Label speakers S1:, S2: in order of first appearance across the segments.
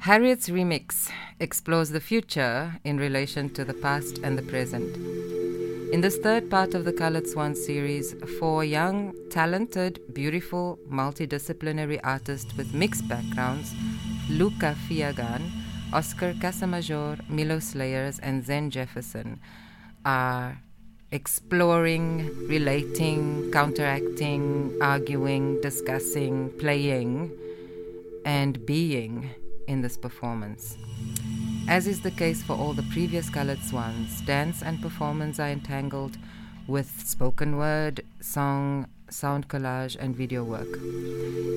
S1: Harriet's remix explores the future in relation to the past and the present. In this third part of the Colored Swan series, four young, talented, beautiful, multidisciplinary artists with mixed backgrounds, Luca Fiagan, Oscar Casamajor, Milo Slayers, and Zen Jefferson, are exploring, relating, counteracting, arguing, discussing, playing, and being in this performance. As is the case for all the previous Colored Swans, dance and performance are entangled with spoken word, song, sound collage, and video work.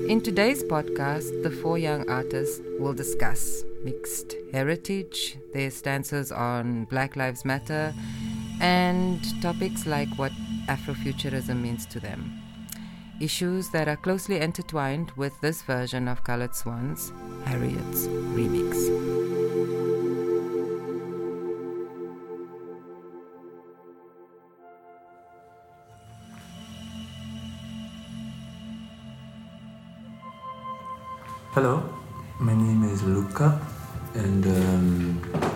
S1: In today's podcast, the four young artists will discuss mixed heritage, their stances on Black Lives Matter, and topics like what Afrofuturism means to them issues that are closely intertwined with this version of Colored Swans, Harriet's remix.
S2: Hello, my name is Luca, and um,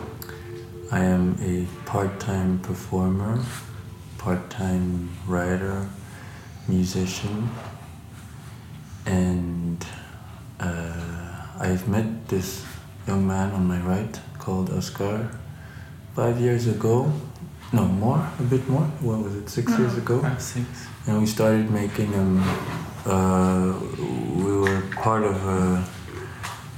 S2: I am a part time performer, part time writer, musician, and uh, I've met this young man on my right called Oscar five years ago. No, more, a bit more. What was it, six years ago?
S3: Five, six.
S2: And we started making. Uh, we were part of a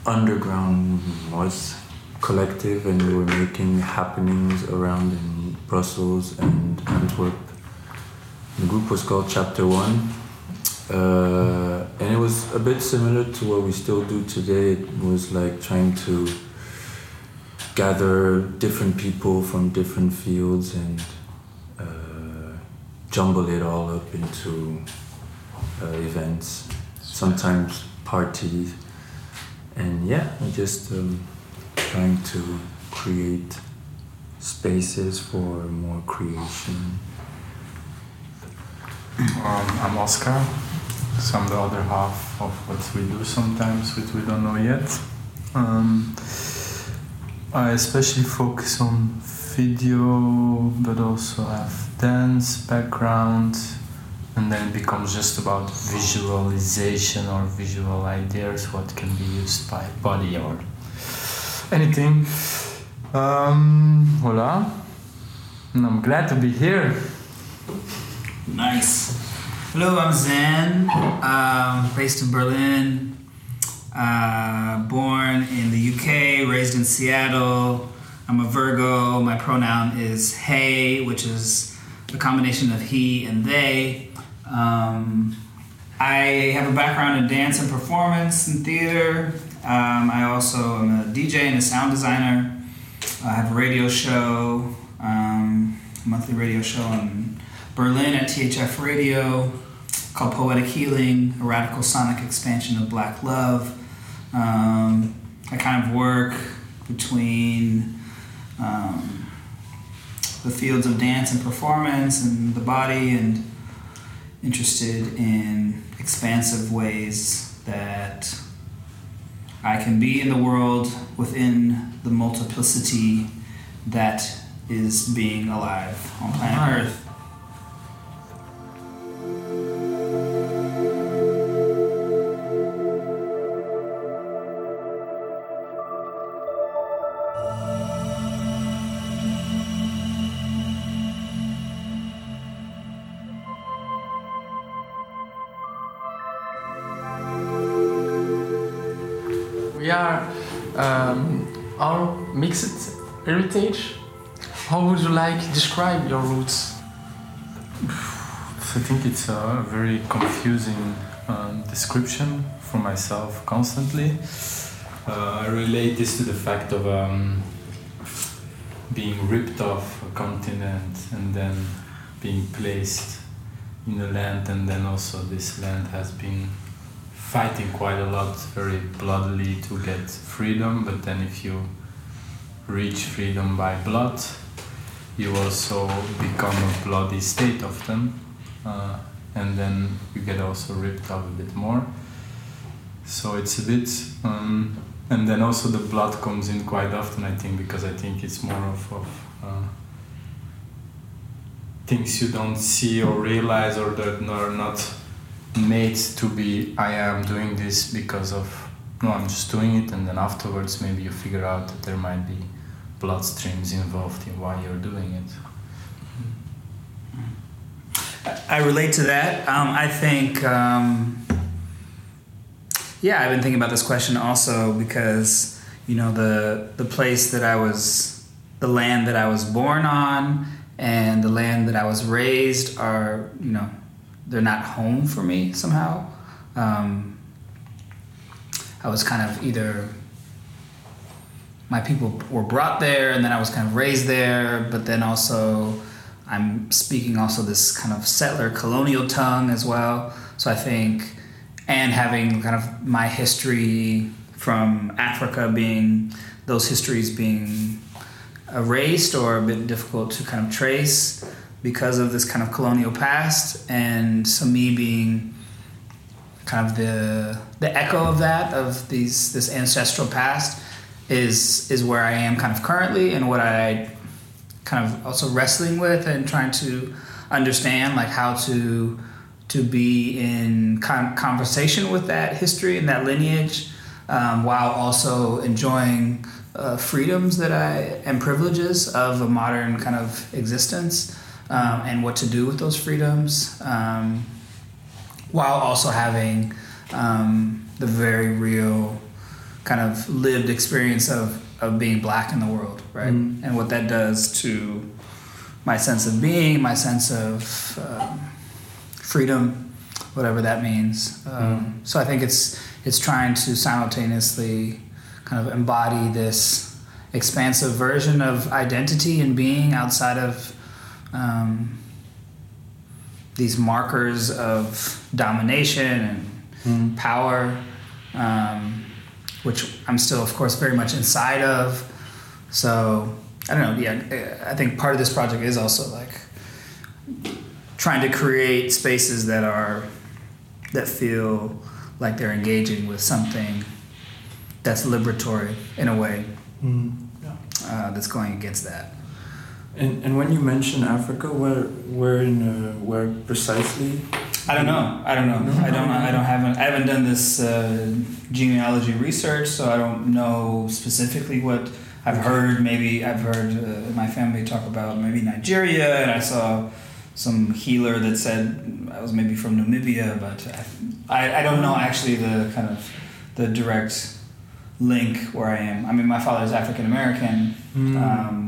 S2: underground was collective, and we were making happenings around in Brussels and Antwerp the group was called Chapter One, uh, and it was a bit similar to what we still do today. It was like trying to gather different people from different fields and uh, jumble it all up into uh, events, sometimes parties, and yeah, just um, trying to create spaces for more creation.
S3: Um, I'm Oscar. So I'm the other half of what we do sometimes, which we don't know yet. Um, I especially focus on video, but also have dance background, and then it becomes just about visualization or visual ideas, what can be used by body or anything. Um. And I'm glad to be here.
S4: Nice. Hello, I'm Zen, um, based in Berlin, uh, born in the UK, raised in Seattle. I'm a Virgo. My pronoun is hey, which is a combination of he and they. Um, I have a background in dance and performance and theater. Um, I also am a DJ and a sound designer. I have a radio show, um, monthly radio show on Berlin at THF Radio called Poetic Healing, a radical sonic expansion of Black Love. Um, I kind of work between um, the fields of dance and performance and the body, and interested in expansive ways that I can be in the world within the multiplicity that is being alive on planet Earth.
S3: Like describe your roots? I think it's a very confusing um, description for myself constantly. Uh, I relate this to the fact of um, being ripped off a continent and then being placed in a land, and then also this land has been fighting quite a lot, very bloodily to get freedom. But then, if you reach freedom by blood, you also become a bloody state often, uh, and then you get also ripped off a bit more. So it's a bit um, and then also the blood comes in quite often i think because i think it's more of, of uh, things you don't see or realize or that are not made to be i am doing this because of no i'm just doing it and then afterwards maybe you figure out that there might be blood streams involved in why you're doing it
S4: I relate to that. Um, I think, um, yeah, I've been thinking about this question also because you know the the place that I was, the land that I was born on, and the land that I was raised are you know they're not home for me somehow. Um, I was kind of either my people were brought there, and then I was kind of raised there, but then also I'm speaking also this kind of settler colonial tongue as well. So I think, and having kind of my history from Africa being, those histories being erased or a bit difficult to kind of trace because of this kind of colonial past. And so me being kind of the, the echo of that, of these, this ancestral past is, is where I am kind of currently and what I kind of also wrestling with and trying to understand like how to to be in con- conversation with that history and that lineage um, while also enjoying uh, freedoms that I and privileges of a modern kind of existence um, and what to do with those freedoms um, while also having um, the very real kind of lived experience of of being black in the world, right? Mm. And what that does to my sense of being, my sense of um, freedom, whatever that means. Um, mm. So I think it's it's trying to simultaneously kind of embody this expansive version of identity and being outside of um, these markers of domination and mm. power. Um, which I'm still, of course, very much inside of. So I don't know. Yeah, I think part of this project is also like trying to create spaces that are that feel like they're engaging with something that's liberatory in a way mm. uh, that's going against that.
S2: And, and when you mention Africa, where where in uh, where precisely
S4: I don't know. I don't know. I don't. I don't haven't. I haven't done this uh, genealogy research, so I don't know specifically what I've heard. Maybe I've heard uh, my family talk about maybe Nigeria, and I saw some healer that said I was maybe from Namibia, but I, I don't know actually the kind of the direct link where I am. I mean, my father is African American. Mm. Um,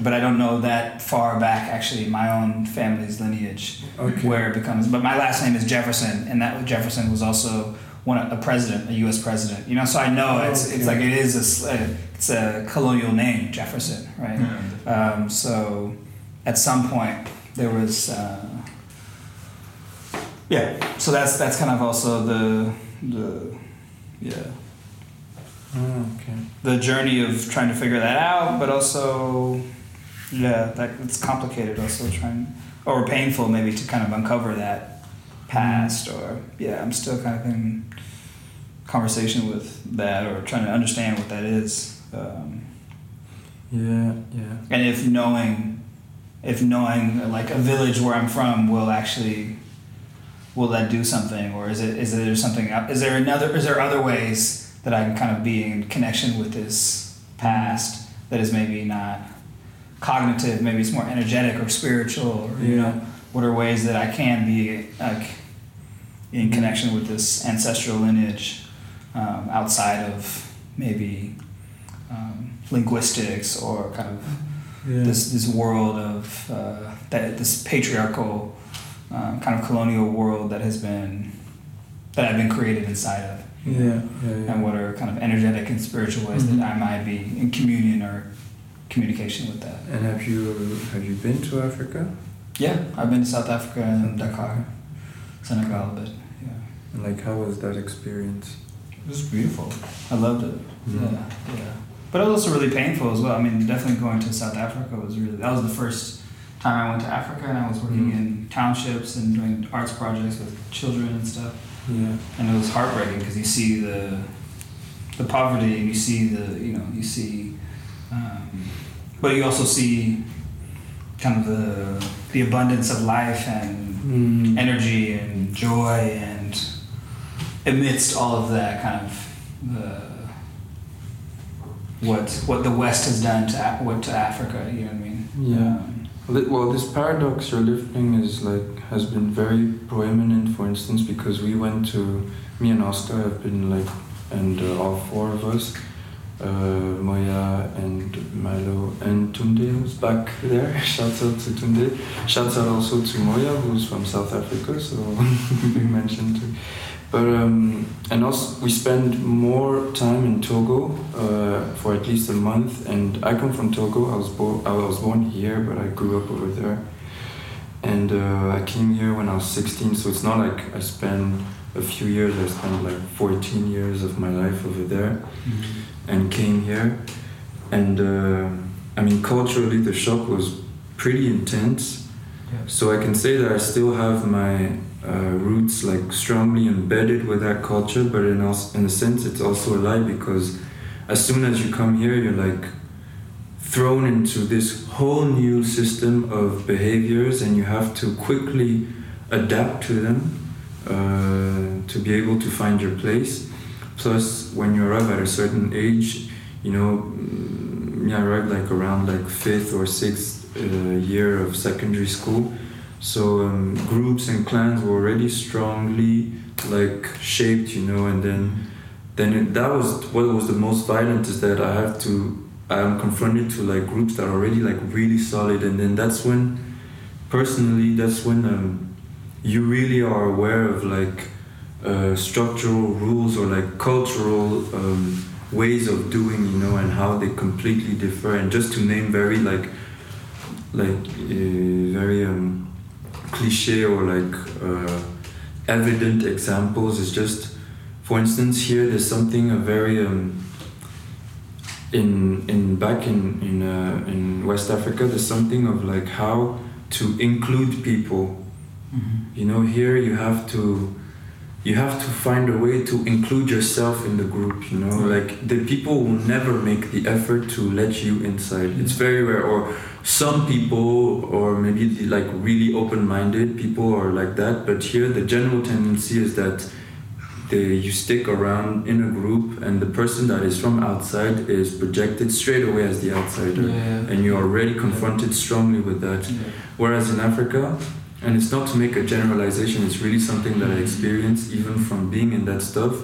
S4: but I don't know that far back actually in my own family's lineage okay. where it becomes. But my last name is Jefferson, and that Jefferson was also one a president, a U.S. president. You know, so I know it's okay. it's like it is a it's a colonial name, Jefferson, right? Yeah. Um, so at some point there was. Uh, yeah, so that's that's kind of also the the yeah
S2: oh, okay.
S4: the journey of trying to figure that out, but also yeah, that it's complicated also trying or painful maybe to kind of uncover that past or yeah, I'm still kind of in conversation with that or trying to understand what that is. Um,
S2: yeah, yeah.
S4: And if knowing, if knowing like a village where I'm from will actually, will that do something, or is it is there something? Is there another? Is there other ways that I can kind of be in connection with this past that is maybe not cognitive, maybe it's more energetic or spiritual, or you know, what are ways that I can be like in connection with this ancestral lineage um, outside of maybe um, linguistics or kind of yeah. this this world of uh, that this patriarchal uh, kind of colonial world that has been that I've been created inside of.
S2: Yeah, yeah, yeah.
S4: And what are kind of energetic and spiritual ways mm-hmm. that I might be in communion or communication with that.
S2: And have you have you been to Africa?
S4: Yeah, I've been to South Africa and Dakar, Senegal a bit. Yeah.
S2: And like, how was that experience?
S4: It was beautiful. I loved it. Mm-hmm. Yeah, yeah. But it was also really painful as well. I mean, definitely going to South Africa was really. That was the first time I went to Africa, and I was working mm-hmm. in townships and doing arts projects with children and stuff.
S2: Yeah.
S4: And it was heartbreaking because you see the the poverty, and you see the you know you see, um, but you also see kind of the the abundance of life and
S2: Mm.
S4: energy and joy and amidst all of that kind of the what what the West has done to what to Africa. You know what I mean?
S2: Yeah.
S4: Um,
S2: Well, this paradox you're lifting is like has been very proeminent. For instance, because we went to me and Oscar have been like, and uh, all four of us, Moya and Milo and Tunde who's back there. Shouts out to Tunde. Shouts out also to Moya who's from South Africa. So we mentioned too. But um, and also we spend more time in Togo uh, for at least a month. And I come from Togo. I was born I was born here, but I grew up over there. And uh, I came here when I was 16. So it's not like I spent a few years. I spent like 14 years of my life over there, and came here. And uh, I mean, culturally, the shock was pretty intense. So I can say that I still have my uh, roots like strongly embedded with that culture, but in also, in a sense, it's also a lie because as soon as you come here, you're like thrown into this whole new system of behaviors, and you have to quickly adapt to them uh, to be able to find your place. Plus, when you arrive at a certain age, you know, mm, me, I arrived like around like fifth or sixth uh, year of secondary school. So um, groups and clans were already strongly like shaped, you know, and then then it, that was what was the most violent is that I have to I'm confronted to like groups that are already like really solid, and then that's when personally that's when um, you really are aware of like uh, structural rules or like cultural um, ways of doing, you know, and how they completely differ. And just to name very like like uh, very um, cliche or like uh, evident examples is just for instance here there's something a very um, in in back in in uh, in West Africa there's something of like how to include people you know here you have to you have to find a way to include yourself in the group you know
S3: Right.
S2: like the people will never make the effort to let you inside it's very rare or some people or maybe the, like really open-minded people are like that but here the general tendency is that they, you stick around in a group and the person that is from outside is projected straight away as the outsider
S3: Yeah.
S2: and you're already confronted strongly with that
S3: Yeah.
S2: Whereas in Africa, and it's not to make a generalization, it's really something that I experienced even from being in that stuff.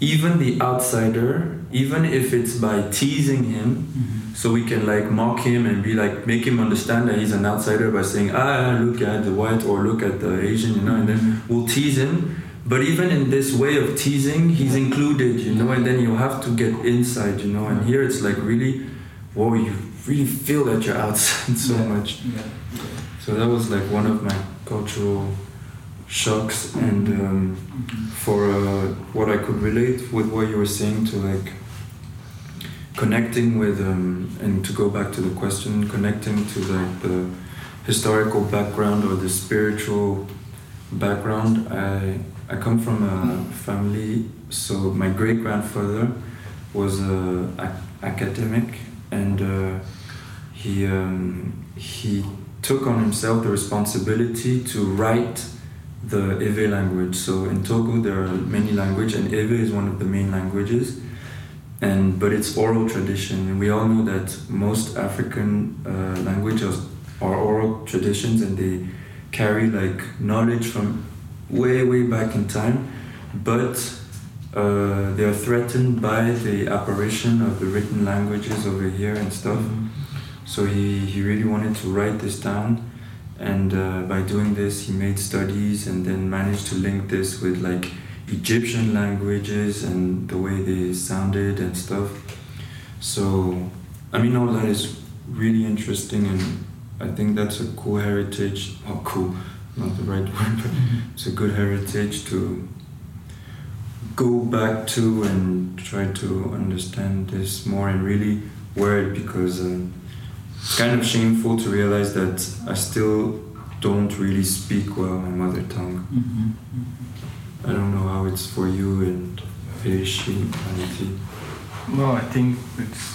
S2: Even the outsider, even if it's by teasing him, so we can like mock him and be like make him understand that he's an outsider by saying, ah, look at the white or look at the Asian, you know, and then we'll tease him. But even in this way of teasing, he's included, you know, and then you have to get inside, you know, and here it's like really, whoa, you really feel that you're outside so
S3: Yeah.
S2: much.
S3: Yeah.
S2: So that was like one of my cultural shocks, and um, for uh, what I could relate with what you were saying to like connecting with, um, and to go back to the question, connecting to like the historical background or the spiritual background. I I come from a family, so my great grandfather was a ac- academic, and uh, he um, he took on himself the responsibility to write the Ewe language. So in Togo there are many languages, and Ewe is one of the main languages. And but it's oral tradition, and we all know that most African uh, languages are oral traditions, and they carry like knowledge from way way back in time, but uh, they are threatened by the apparition of the written languages over here and stuff. So he, he really wanted to write this down, and uh, by doing this, he made studies and then managed to link this with like Egyptian languages and the way they sounded and stuff. So, I mean, all that is really interesting, and I think that's a cool heritage. Oh, cool, not the right word, but it's a good heritage to go back to and try to understand this more and really wear it because. Um, it's kind of shameful to realize that I still don't really speak well my mother tongue. I don't know how it's for you and spirituality?
S3: Well, I think it's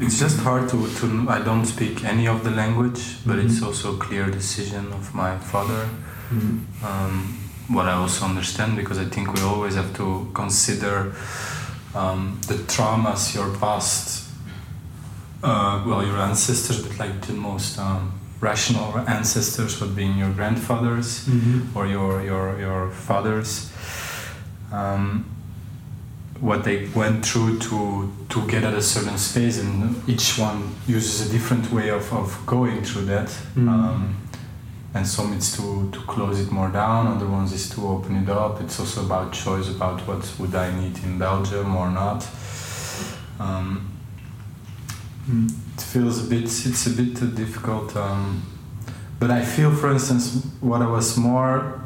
S3: it's just hard to, to I don't speak any of the language, but it's
S2: Mhm.
S3: also a clear decision of my father.
S2: Mm.
S3: Um, what I also understand because I think we always have to consider um, the traumas your past, uh, well, your ancestors, but like the most um, rational ancestors would be your grandfathers
S2: Mhm.
S3: or your your your fathers. Um, what they went through to to get at a certain space, and each one uses a different way of, of going through that.
S2: Mhm.
S3: Um, and some it's to, to close it more down, other ones is to open it up. It's also about choice about what would I need in Belgium or not. Um. It feels a bit it's a bit difficult um, but i feel for instance what i was more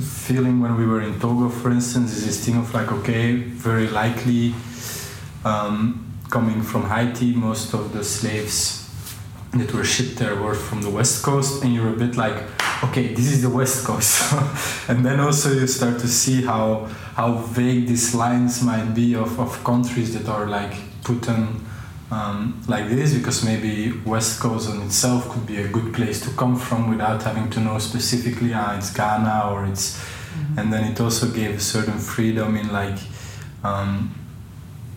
S3: feeling when we were in togo for instance is this thing of like okay very likely um, coming from haiti most of the slaves that were shipped there were from the west coast and you're a bit like okay this is the west coast. And then also you start to see how how vague these lines might be of, of countries that are like put on um, like this because maybe West Coast on itself could be a good place to come from without having to know specifically ah it's Ghana or it's and then it also gave a certain freedom in like um,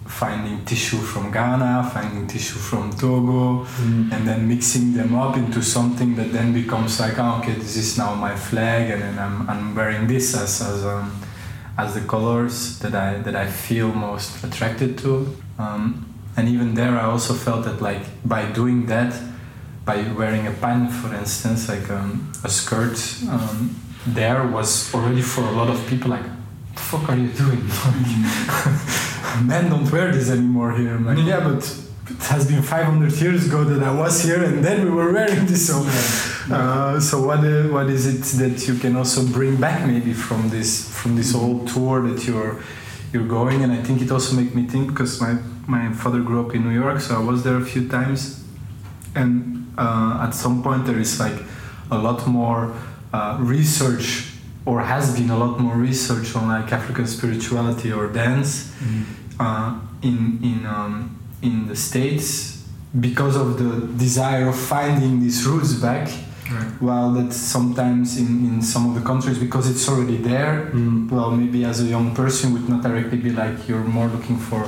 S3: finding tissue from Ghana, finding tissue from Togo,
S2: Mm.
S3: and then mixing them up into something that then becomes like oh, okay this is now my flag and then I'm, I'm wearing this as as, um, as the colors that I that I feel most attracted to um, and even there I also felt that like by doing that by wearing a pagne for instance like um, a skirt um, there was already for a lot of people like the fuck are you doing? Men don't wear this anymore here. I'm like yeah but it has been 500 years ago that I was here and then we were wearing this. So uh, so what uh, what is it that you can also bring back maybe from this from this whole tour that you're you're going? And I think it also made me think because my my father grew up in New York so I was there a few times and uh, at some point there is like a lot more uh, research or has been a lot more research on like African spirituality or dance uh, in in um, in the states because of the desire of finding these roots back
S4: Right.
S3: while that sometimes in, in some of the countries because it's already there
S2: Mm.
S3: well maybe as a young person would not directly be like you're more looking for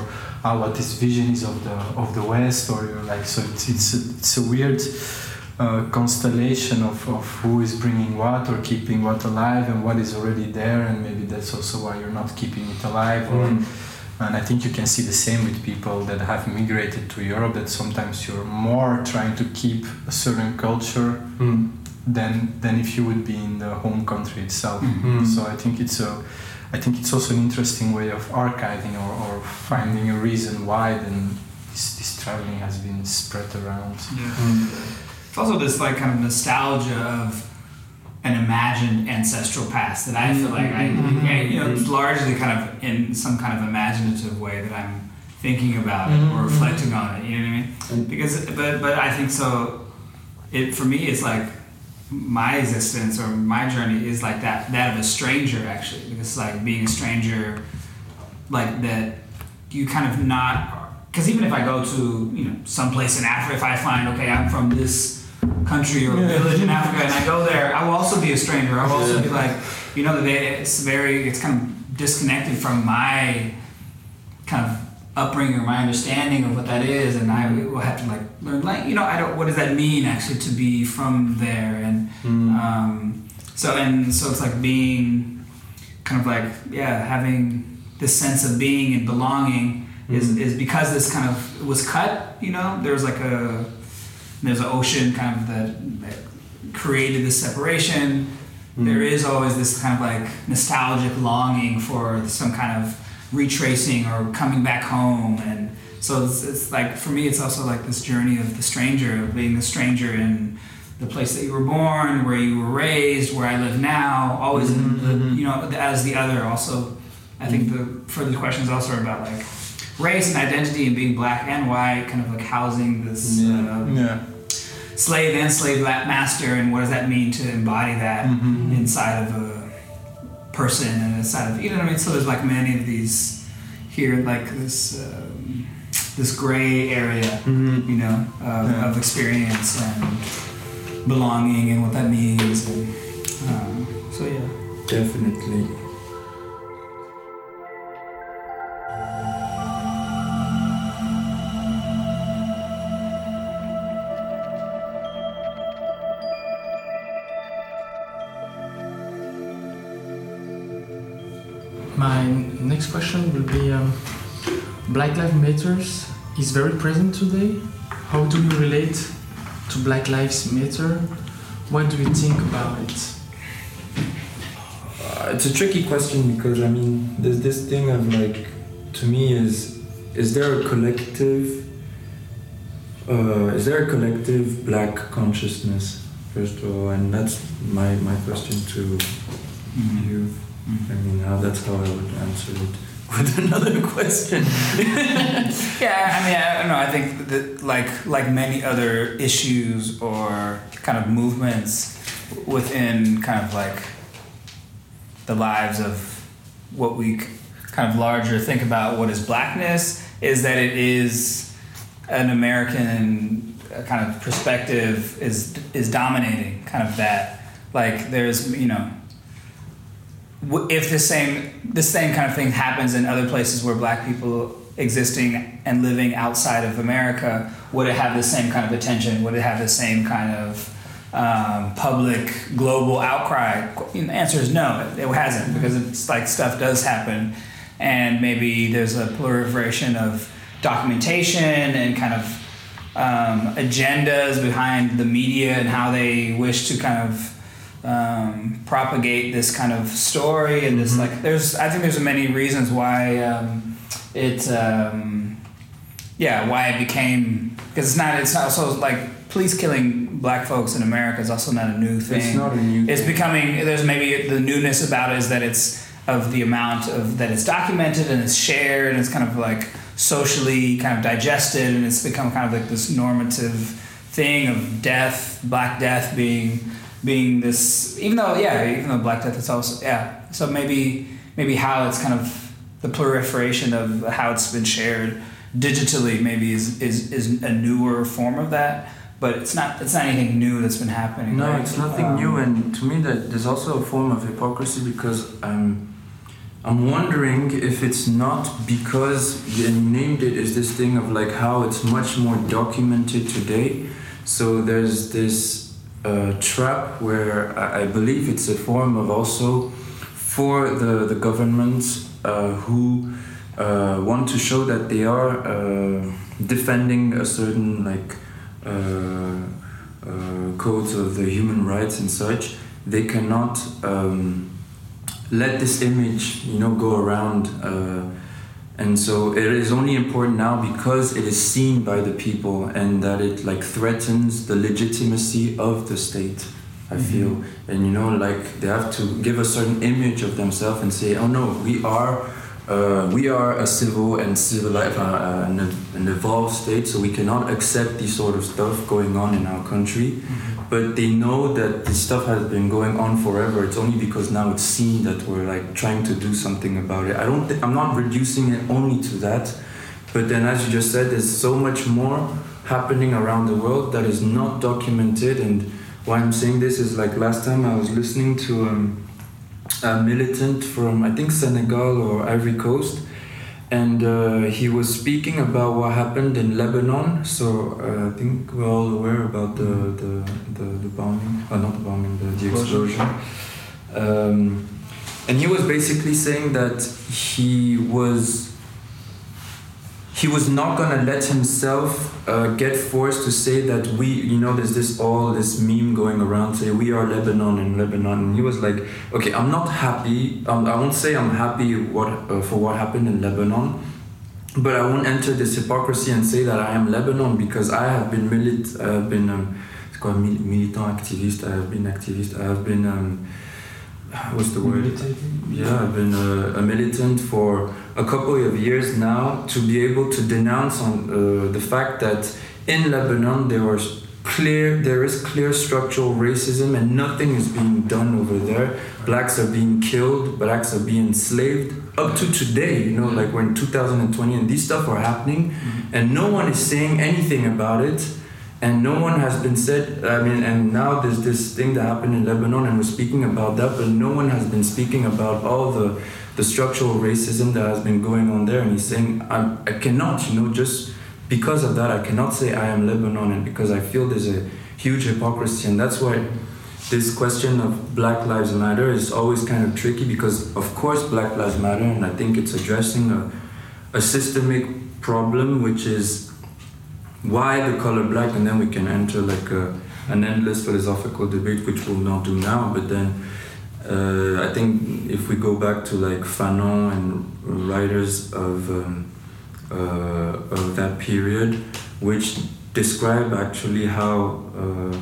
S3: uh, what this vision is of the of the west or you're like so it's it's a, it's a weird uh, constellation of, of who is bringing what or keeping what alive and what is already there and maybe that's also why you're not keeping it alive or
S2: Mm.
S3: and I think you can see the same with people that have migrated to Europe that sometimes you're more trying to keep a certain culture
S2: Mm.
S3: than than if you would be in the home country itself.
S2: Mhm.
S3: So I think it's a I think it's also an interesting way of archiving or, or finding a reason why then this, this traveling has been spread around.
S4: Yeah.
S2: Mm.
S4: It's also this like kind of nostalgia of an imagined ancestral past that I feel like I,
S2: Mhm.
S4: I- you know, it's largely kind of in some kind of imaginative way that I'm thinking about it or
S2: Mhm.
S4: reflecting on it. You know what I mean? Because, but but I think so. It for me, it's like my existence or my journey is like that that of a stranger actually. Because like being a stranger like that you kind of not because even if I go to you know some place in Africa if I find okay I'm from this country or
S3: Yeah.
S4: village in Africa and I go there I will also be a stranger. I will also be like you know that it's very it's kind of disconnected from my kind of upbringing or my understanding of what that is and I will have to like learn like you know I don't what does that mean actually to be from there and
S2: Mm.
S4: um, so and so it's like being kind of like yeah having this sense of being and belonging is,
S2: Mm.
S4: is because this kind of was cut you know there's like a there's an ocean kind of that, that created this separation
S2: Mm.
S4: there is always this kind of like nostalgic longing for some kind of retracing or coming back home and so it's, it's like for me it's also like this journey of the stranger of being the stranger in the place that you were born where you were raised where i live now always in
S2: Mhm,
S4: the, you know as the other also i think the further questions also are about like race and identity and being black and white kind of like housing this
S2: Yeah.
S4: uh,
S3: Yeah.
S4: slave and slave master and what does that mean to embody that
S3: Mhm.
S4: inside of a person and inside of you know what I mean. So there's like many of these here like this um, this gray area,
S2: Mhm.
S4: you know, of,
S2: Yeah.
S4: of experience and belonging and what that means. And, um, so yeah.
S2: Definitely.
S3: My next question will be um, Black Lives Matters is very present today. How do you relate to Black Lives Matter? What do you think about it?
S2: Uh, it's a tricky question because I mean, there's this thing of like, to me, is is there a collective? Uh, is there a collective black consciousness first of all, and that's my my question to you. I mean, how that's how I would answer it with another question.
S4: Yeah, I mean, I don't know. I think that like like many other issues or kind of movements within kind of like the lives of what we kind of larger think about what is blackness is that it is an American uh, kind of perspective is is dominating kind of that like there's you know if the same the same kind of thing happens in other places where black people existing and living outside of America, would it have the same kind of attention? Would it have the same kind of um, public global outcry? And the answer is no, it, it hasn't because it's like stuff does happen, and maybe there's a proliferation of documentation and kind of um, agendas behind the media and how they wish to kind of um, propagate this kind of story and this like there's I think there's many reasons why um, it um, yeah why it became because it's not it's not also like police killing black folks in America is also not a new thing.
S2: It's not a new.
S4: It's
S2: thing.
S4: becoming there's maybe the newness about it is that it's of the amount of that it's documented and it's shared and it's kind of like socially kind of digested and it's become kind of like this normative thing of death, black death being being this even though yeah, even though black death is also yeah. So maybe maybe how it's kind of the proliferation of how it's been shared digitally maybe is, is, is a newer form of that. But it's not it's not anything new that's been happening.
S2: No,
S4: right?
S2: it's nothing
S4: Um,
S2: new, and to me, that there's also a form of hypocrisy because I'm, I'm wondering if it's not because you named it as this thing of like how it's much more documented today. So there's this trap where I, believe it's a form of also for the the governments uh, who uh, want to show that they are uh, defending a certain like. Codes of the human rights and such, they cannot um, let this image, you know, go around. Uh, and so it is only important now because it is seen by the people and that it like threatens the legitimacy of the state. I
S4: Mhm.
S2: feel, and you know, like they have to give a certain image of themselves and say, "Oh no, we are uh, we are a civil and civilized, uh, uh, an, an evolved state, so we cannot accept this sort of stuff going on in our country. But they know that this stuff has been going on forever. It's only because now it's seen that we're like trying to do something about it. I don't. Th- I'm not reducing it only to that, but then as you just said, there's so much more happening around the world that is not documented. And why I'm saying this is like last time I was listening to. Um, a militant from I think Senegal or Ivory Coast, and uh, he was speaking about what happened in Lebanon. So uh, I think we're all aware about the the, the, the bombing, uh, not the bombing, the, the explosion. Um, and he was basically saying that he was he was not gonna let himself uh, get forced to say that we, you know, there's this all this meme going around say we are Lebanon and Lebanon, and he was like, okay, I'm not happy. Um, I won't say I'm happy what uh, for what happened in Lebanon, but I won't enter this hypocrisy and say that I am Lebanon because I have been milit, I have been um, it's called militant activist. I have been activist. I have been um, what's the word? Yeah, I've been a, a militant for a couple of years now to be able to denounce on uh, the fact that in Lebanon there was clear there is clear structural racism and nothing is being done over there. Blacks are being killed blacks are being enslaved. Up to today you know like we're in 2020 and these stuff are happening and no one is saying anything about it and no one has been said i mean and now there's this thing that happened in lebanon and we're speaking about that but no one has been speaking about all the the structural racism that has been going on there. And he's saying i, I cannot you know just because of that, I cannot say I am Lebanon, and because I feel there's a huge hypocrisy, and that's why this question of Black Lives Matter is always kind of tricky because, of course, Black Lives Matter, and I think it's addressing a, a systemic problem, which is why the color black, and then we can enter like a, an endless philosophical debate, which we'll not do now, but then. Uh, I think if we go back to like Fanon and writers of um, uh, of that period, which describe actually how, uh,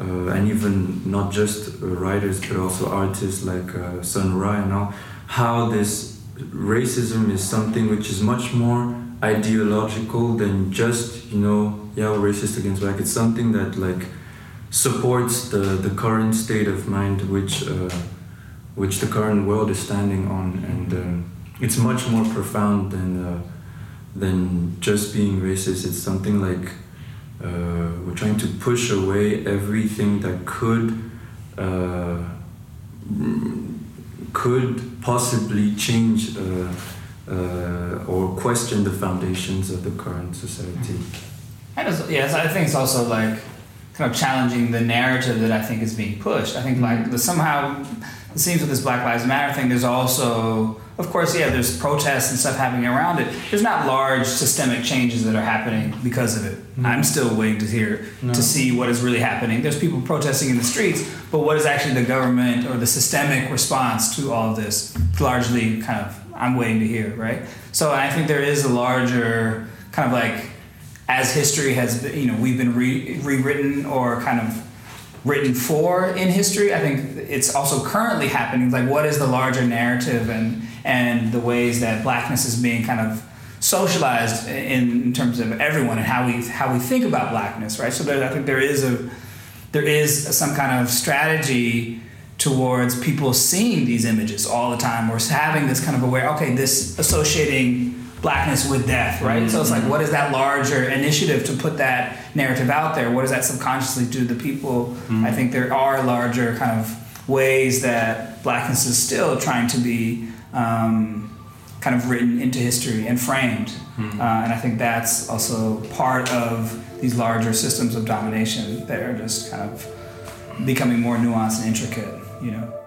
S2: uh, and even not just writers but also artists like Sun Ra and all, how this racism is something which is much more ideological than just you know yeah we're racist against black it's something that like supports the the current state of mind which uh, which the current world is standing on and uh, it's much more profound than uh, than just being racist. It's something like uh, we're trying to push away everything that could uh, could possibly change uh, or question the foundations of the current society.
S4: And yes, I think it's also like kind of challenging the narrative that I think is being pushed. I think like the, somehow it seems with this Black Lives Matter thing, there's also of course, yeah, there's protests and stuff happening around it. There's not large systemic changes that are happening because of it. Mm-hmm. I'm still waiting to hear no. to see what is really happening. There's people protesting in the streets, but what is actually the government or the systemic response to all of this? Largely, kind of, I'm waiting to hear, right? So I think there is a larger kind of like as history has, been, you know, we've been re- rewritten or kind of written for in history. I think it's also currently happening. Like, what is the larger narrative and and the ways that blackness is being kind of socialized in, in terms of everyone and how we how we think about blackness, right? So there, I think there is a there is some kind of strategy towards people seeing these images all the time or having this kind of aware okay this associating blackness with death right mm-hmm. so it's like what is that larger initiative to put that narrative out there what does that subconsciously do to the people mm-hmm. i think there are larger kind of ways that blackness is still trying to be um, kind of written into history and framed. Mm-hmm. Uh, and I think that's also part of these larger systems of domination that are just kind of becoming more nuanced and intricate, you know.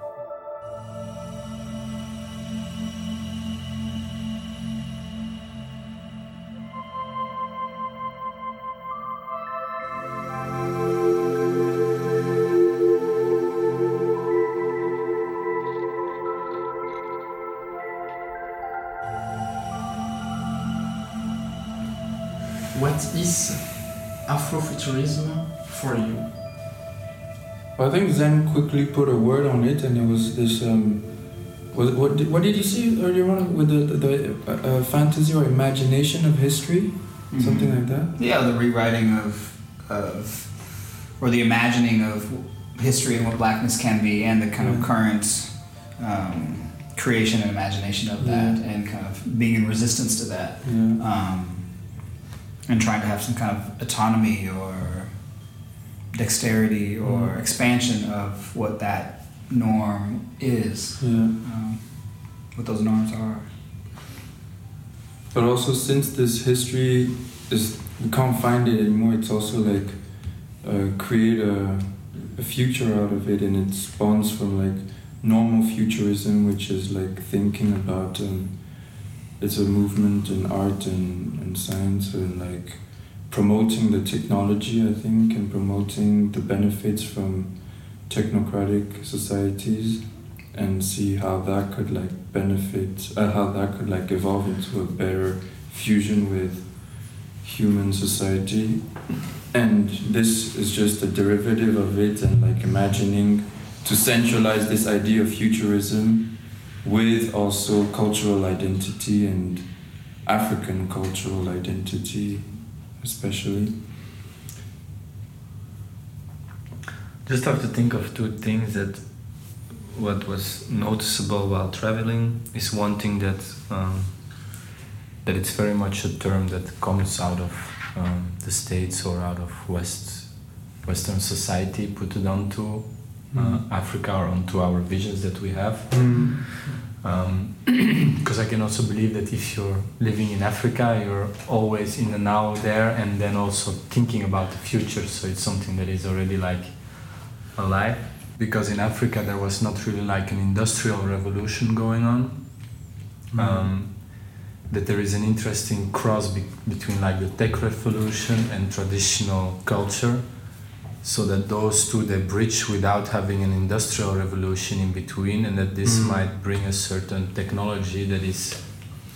S3: is Afrofuturism for you?
S2: I think Zen quickly put a word on it, and it was this. Um, what, what, did, what did you see earlier on with the, the, the uh, uh, fantasy or imagination of history? Mm-hmm. Something like that?
S4: Yeah, the rewriting of, of. or the imagining of history and what blackness can be, and the kind yeah. of current um, creation and imagination of that, yeah. and kind of being in resistance to that. Yeah. Um, and trying to have some kind of autonomy or dexterity or mm. expansion of what that norm is,
S2: yeah. um,
S4: what those norms are.
S2: But also, since this history is we can't find it anymore, it's also like uh, create a, a future out of it, and it spawns from like normal futurism, which is like thinking about. Um, it's a movement in art and, and science and like promoting the technology I think and promoting the benefits from technocratic societies and see how that could like benefit uh, how that could like evolve into a better fusion with human society. And this is just a derivative of it and like imagining to centralize this idea of futurism with also cultural identity and African cultural identity, especially.
S3: just have to think of two things that what was noticeable while traveling is one thing that um, that it's very much a term that comes out of um, the states or out of west western society put it onto uh,
S2: Mm.
S3: africa or onto our visions that we have
S2: Mm.
S3: because I can also believe that if you're living in Africa, you're always in the now there, and then also thinking about the future. So it's something that is already like alive. Because in Africa there was not really like an industrial revolution going on. Um, that there is an interesting cross be- between like the tech revolution and traditional culture so that those two they bridge without having an industrial revolution in between and that this
S2: Mm.
S3: might bring a certain technology that is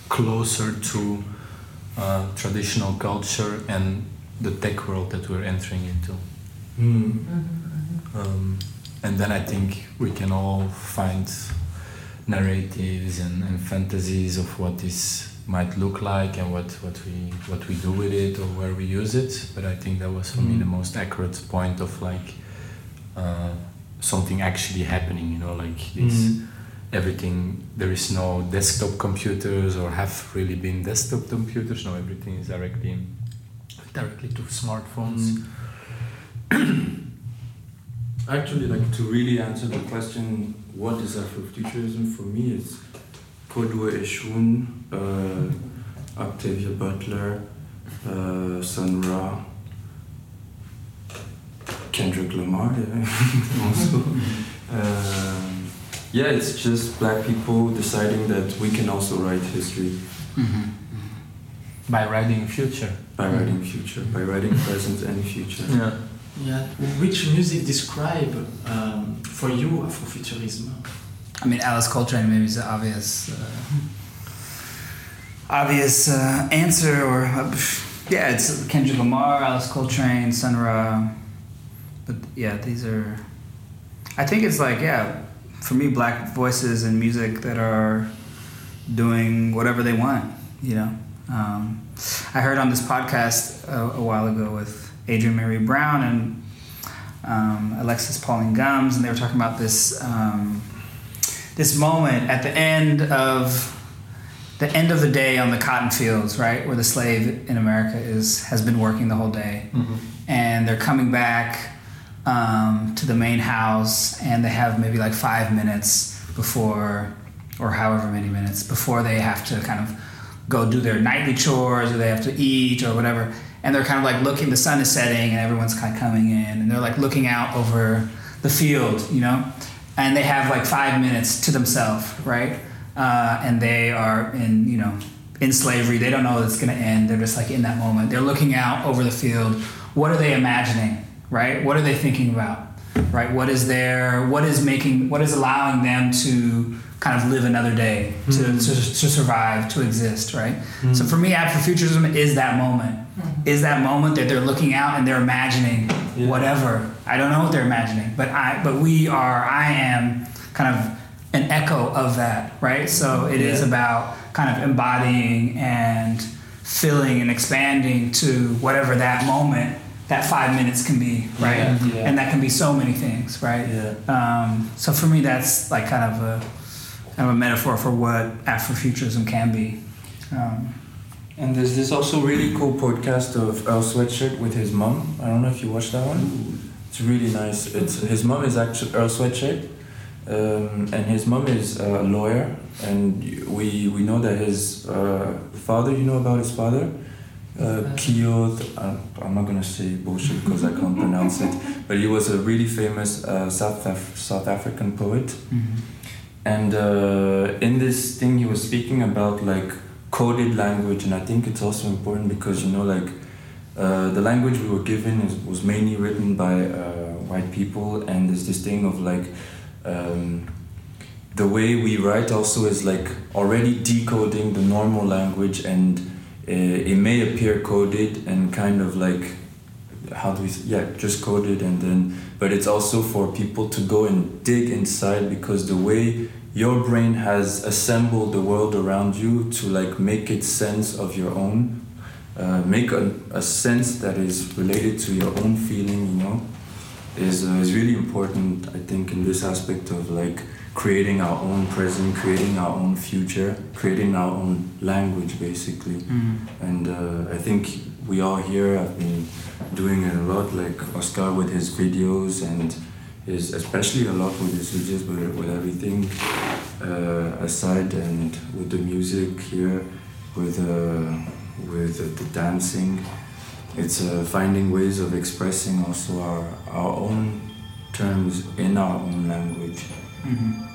S3: closer to uh, traditional culture and the tech world that we're entering into
S2: Mm.
S3: um, and then I think we can all find narratives and, and fantasies of what this might look like and what, what we what we do with it or where we use it. But I think that was for me
S2: Mm.
S3: the most accurate point of like uh, something actually happening. You know, like this
S2: Mm.
S3: everything. There is no desktop computers or have really been desktop computers. No, everything is directly directly to smartphones.
S2: Actually, like to really answer the question, what is Afrofuturism for me? It's Kodwo Eshun, uh, Octavia Butler, uh, Sun Ra, Kendrick Lamar, yeah, also. Um, yeah, it's just black people deciding that we can also write history
S4: Mm-hmm.
S3: By writing future.
S2: by writing future, by writing present and future.
S3: Yeah.
S5: Yeah. Which music describe um, for you Afrofuturism?
S4: I mean, Alice Coltrane maybe is the obvious, uh, obvious uh, answer, or uh, yeah, it's Kendrick Lamar, Alice Coltrane, Sun Ra. But yeah, these are. I think it's like yeah, for me, black voices and music that are doing whatever they want. You know, um, I heard on this podcast a, a while ago with Adrienne Maree Brown and um, Alexis Pauline Gumbs, and they were talking about this. Um, this moment at the end of the end of the day on the cotton fields, right, where the slave in America is has been working the whole day, and they're coming back um, to the main house, and they have maybe like five minutes before, or however many minutes before they have to kind of go do their nightly chores, or they have to eat, or whatever, and they're kind of like looking. The sun is setting, and everyone's kind of coming in, and they're like looking out over the field, you know and they have like five minutes to themselves, right? Uh, and they are in, you know, in slavery. They don't know it's going to end. They're just like in that moment. They're looking out over the field. What are they imagining, right? What are they thinking about, right? What is their, what is making, what is allowing them to kind of live another day, to, to, to survive, to exist, right? So for me, Afrofuturism is that moment. Is that moment that they're looking out and they're imagining
S2: Yeah.
S4: whatever. I don't know what they're imagining, but I but we are I am kind of an echo of that, right? So it is
S2: Yeah.
S4: about kind of embodying and filling and expanding to whatever that moment, that five minutes can be, right?
S2: Yeah, yeah.
S4: And that can be so many things, right?
S2: Yeah.
S4: Um, so for me, that's like kind of a kind of a metaphor for what Afrofuturism can be. Um,
S2: And there's this also really cool podcast of Earl Sweatshirt with his mom. I don't know if you watched that one. It's really nice. It's his mom is actually Earl Sweatshirt, um, and his mom is a lawyer. And we we know that his uh, father. You know about his father, uh, Kyo. I'm, not gonna say bullshit because I can't pronounce it. But he was a really famous uh, South Af- South African poet. And uh, in this thing, he was speaking about like coded language, and I think it's also important because you know, like uh, the language we were given is, was mainly written by uh, white people, and there's this thing of like um, the way we write also is like already decoding the normal language, and uh, it may appear coded and kind of like how do we yeah just coded and then but it's also for people to go and dig inside because the way your brain has assembled the world around you to like make it sense of your own uh, make a, a sense that is related to your own feeling you know is uh, is really important. I think in this aspect of like creating our own present, creating our own future, creating our own language, basically.
S4: Mm.
S2: And uh, I think we all here have been doing it a lot, like Oscar with his videos and his, especially a lot with his videos, with, with everything uh, aside and with the music here, with uh, with the dancing. It's uh, finding ways of expressing also our, our own terms in our own language.
S4: Mhm.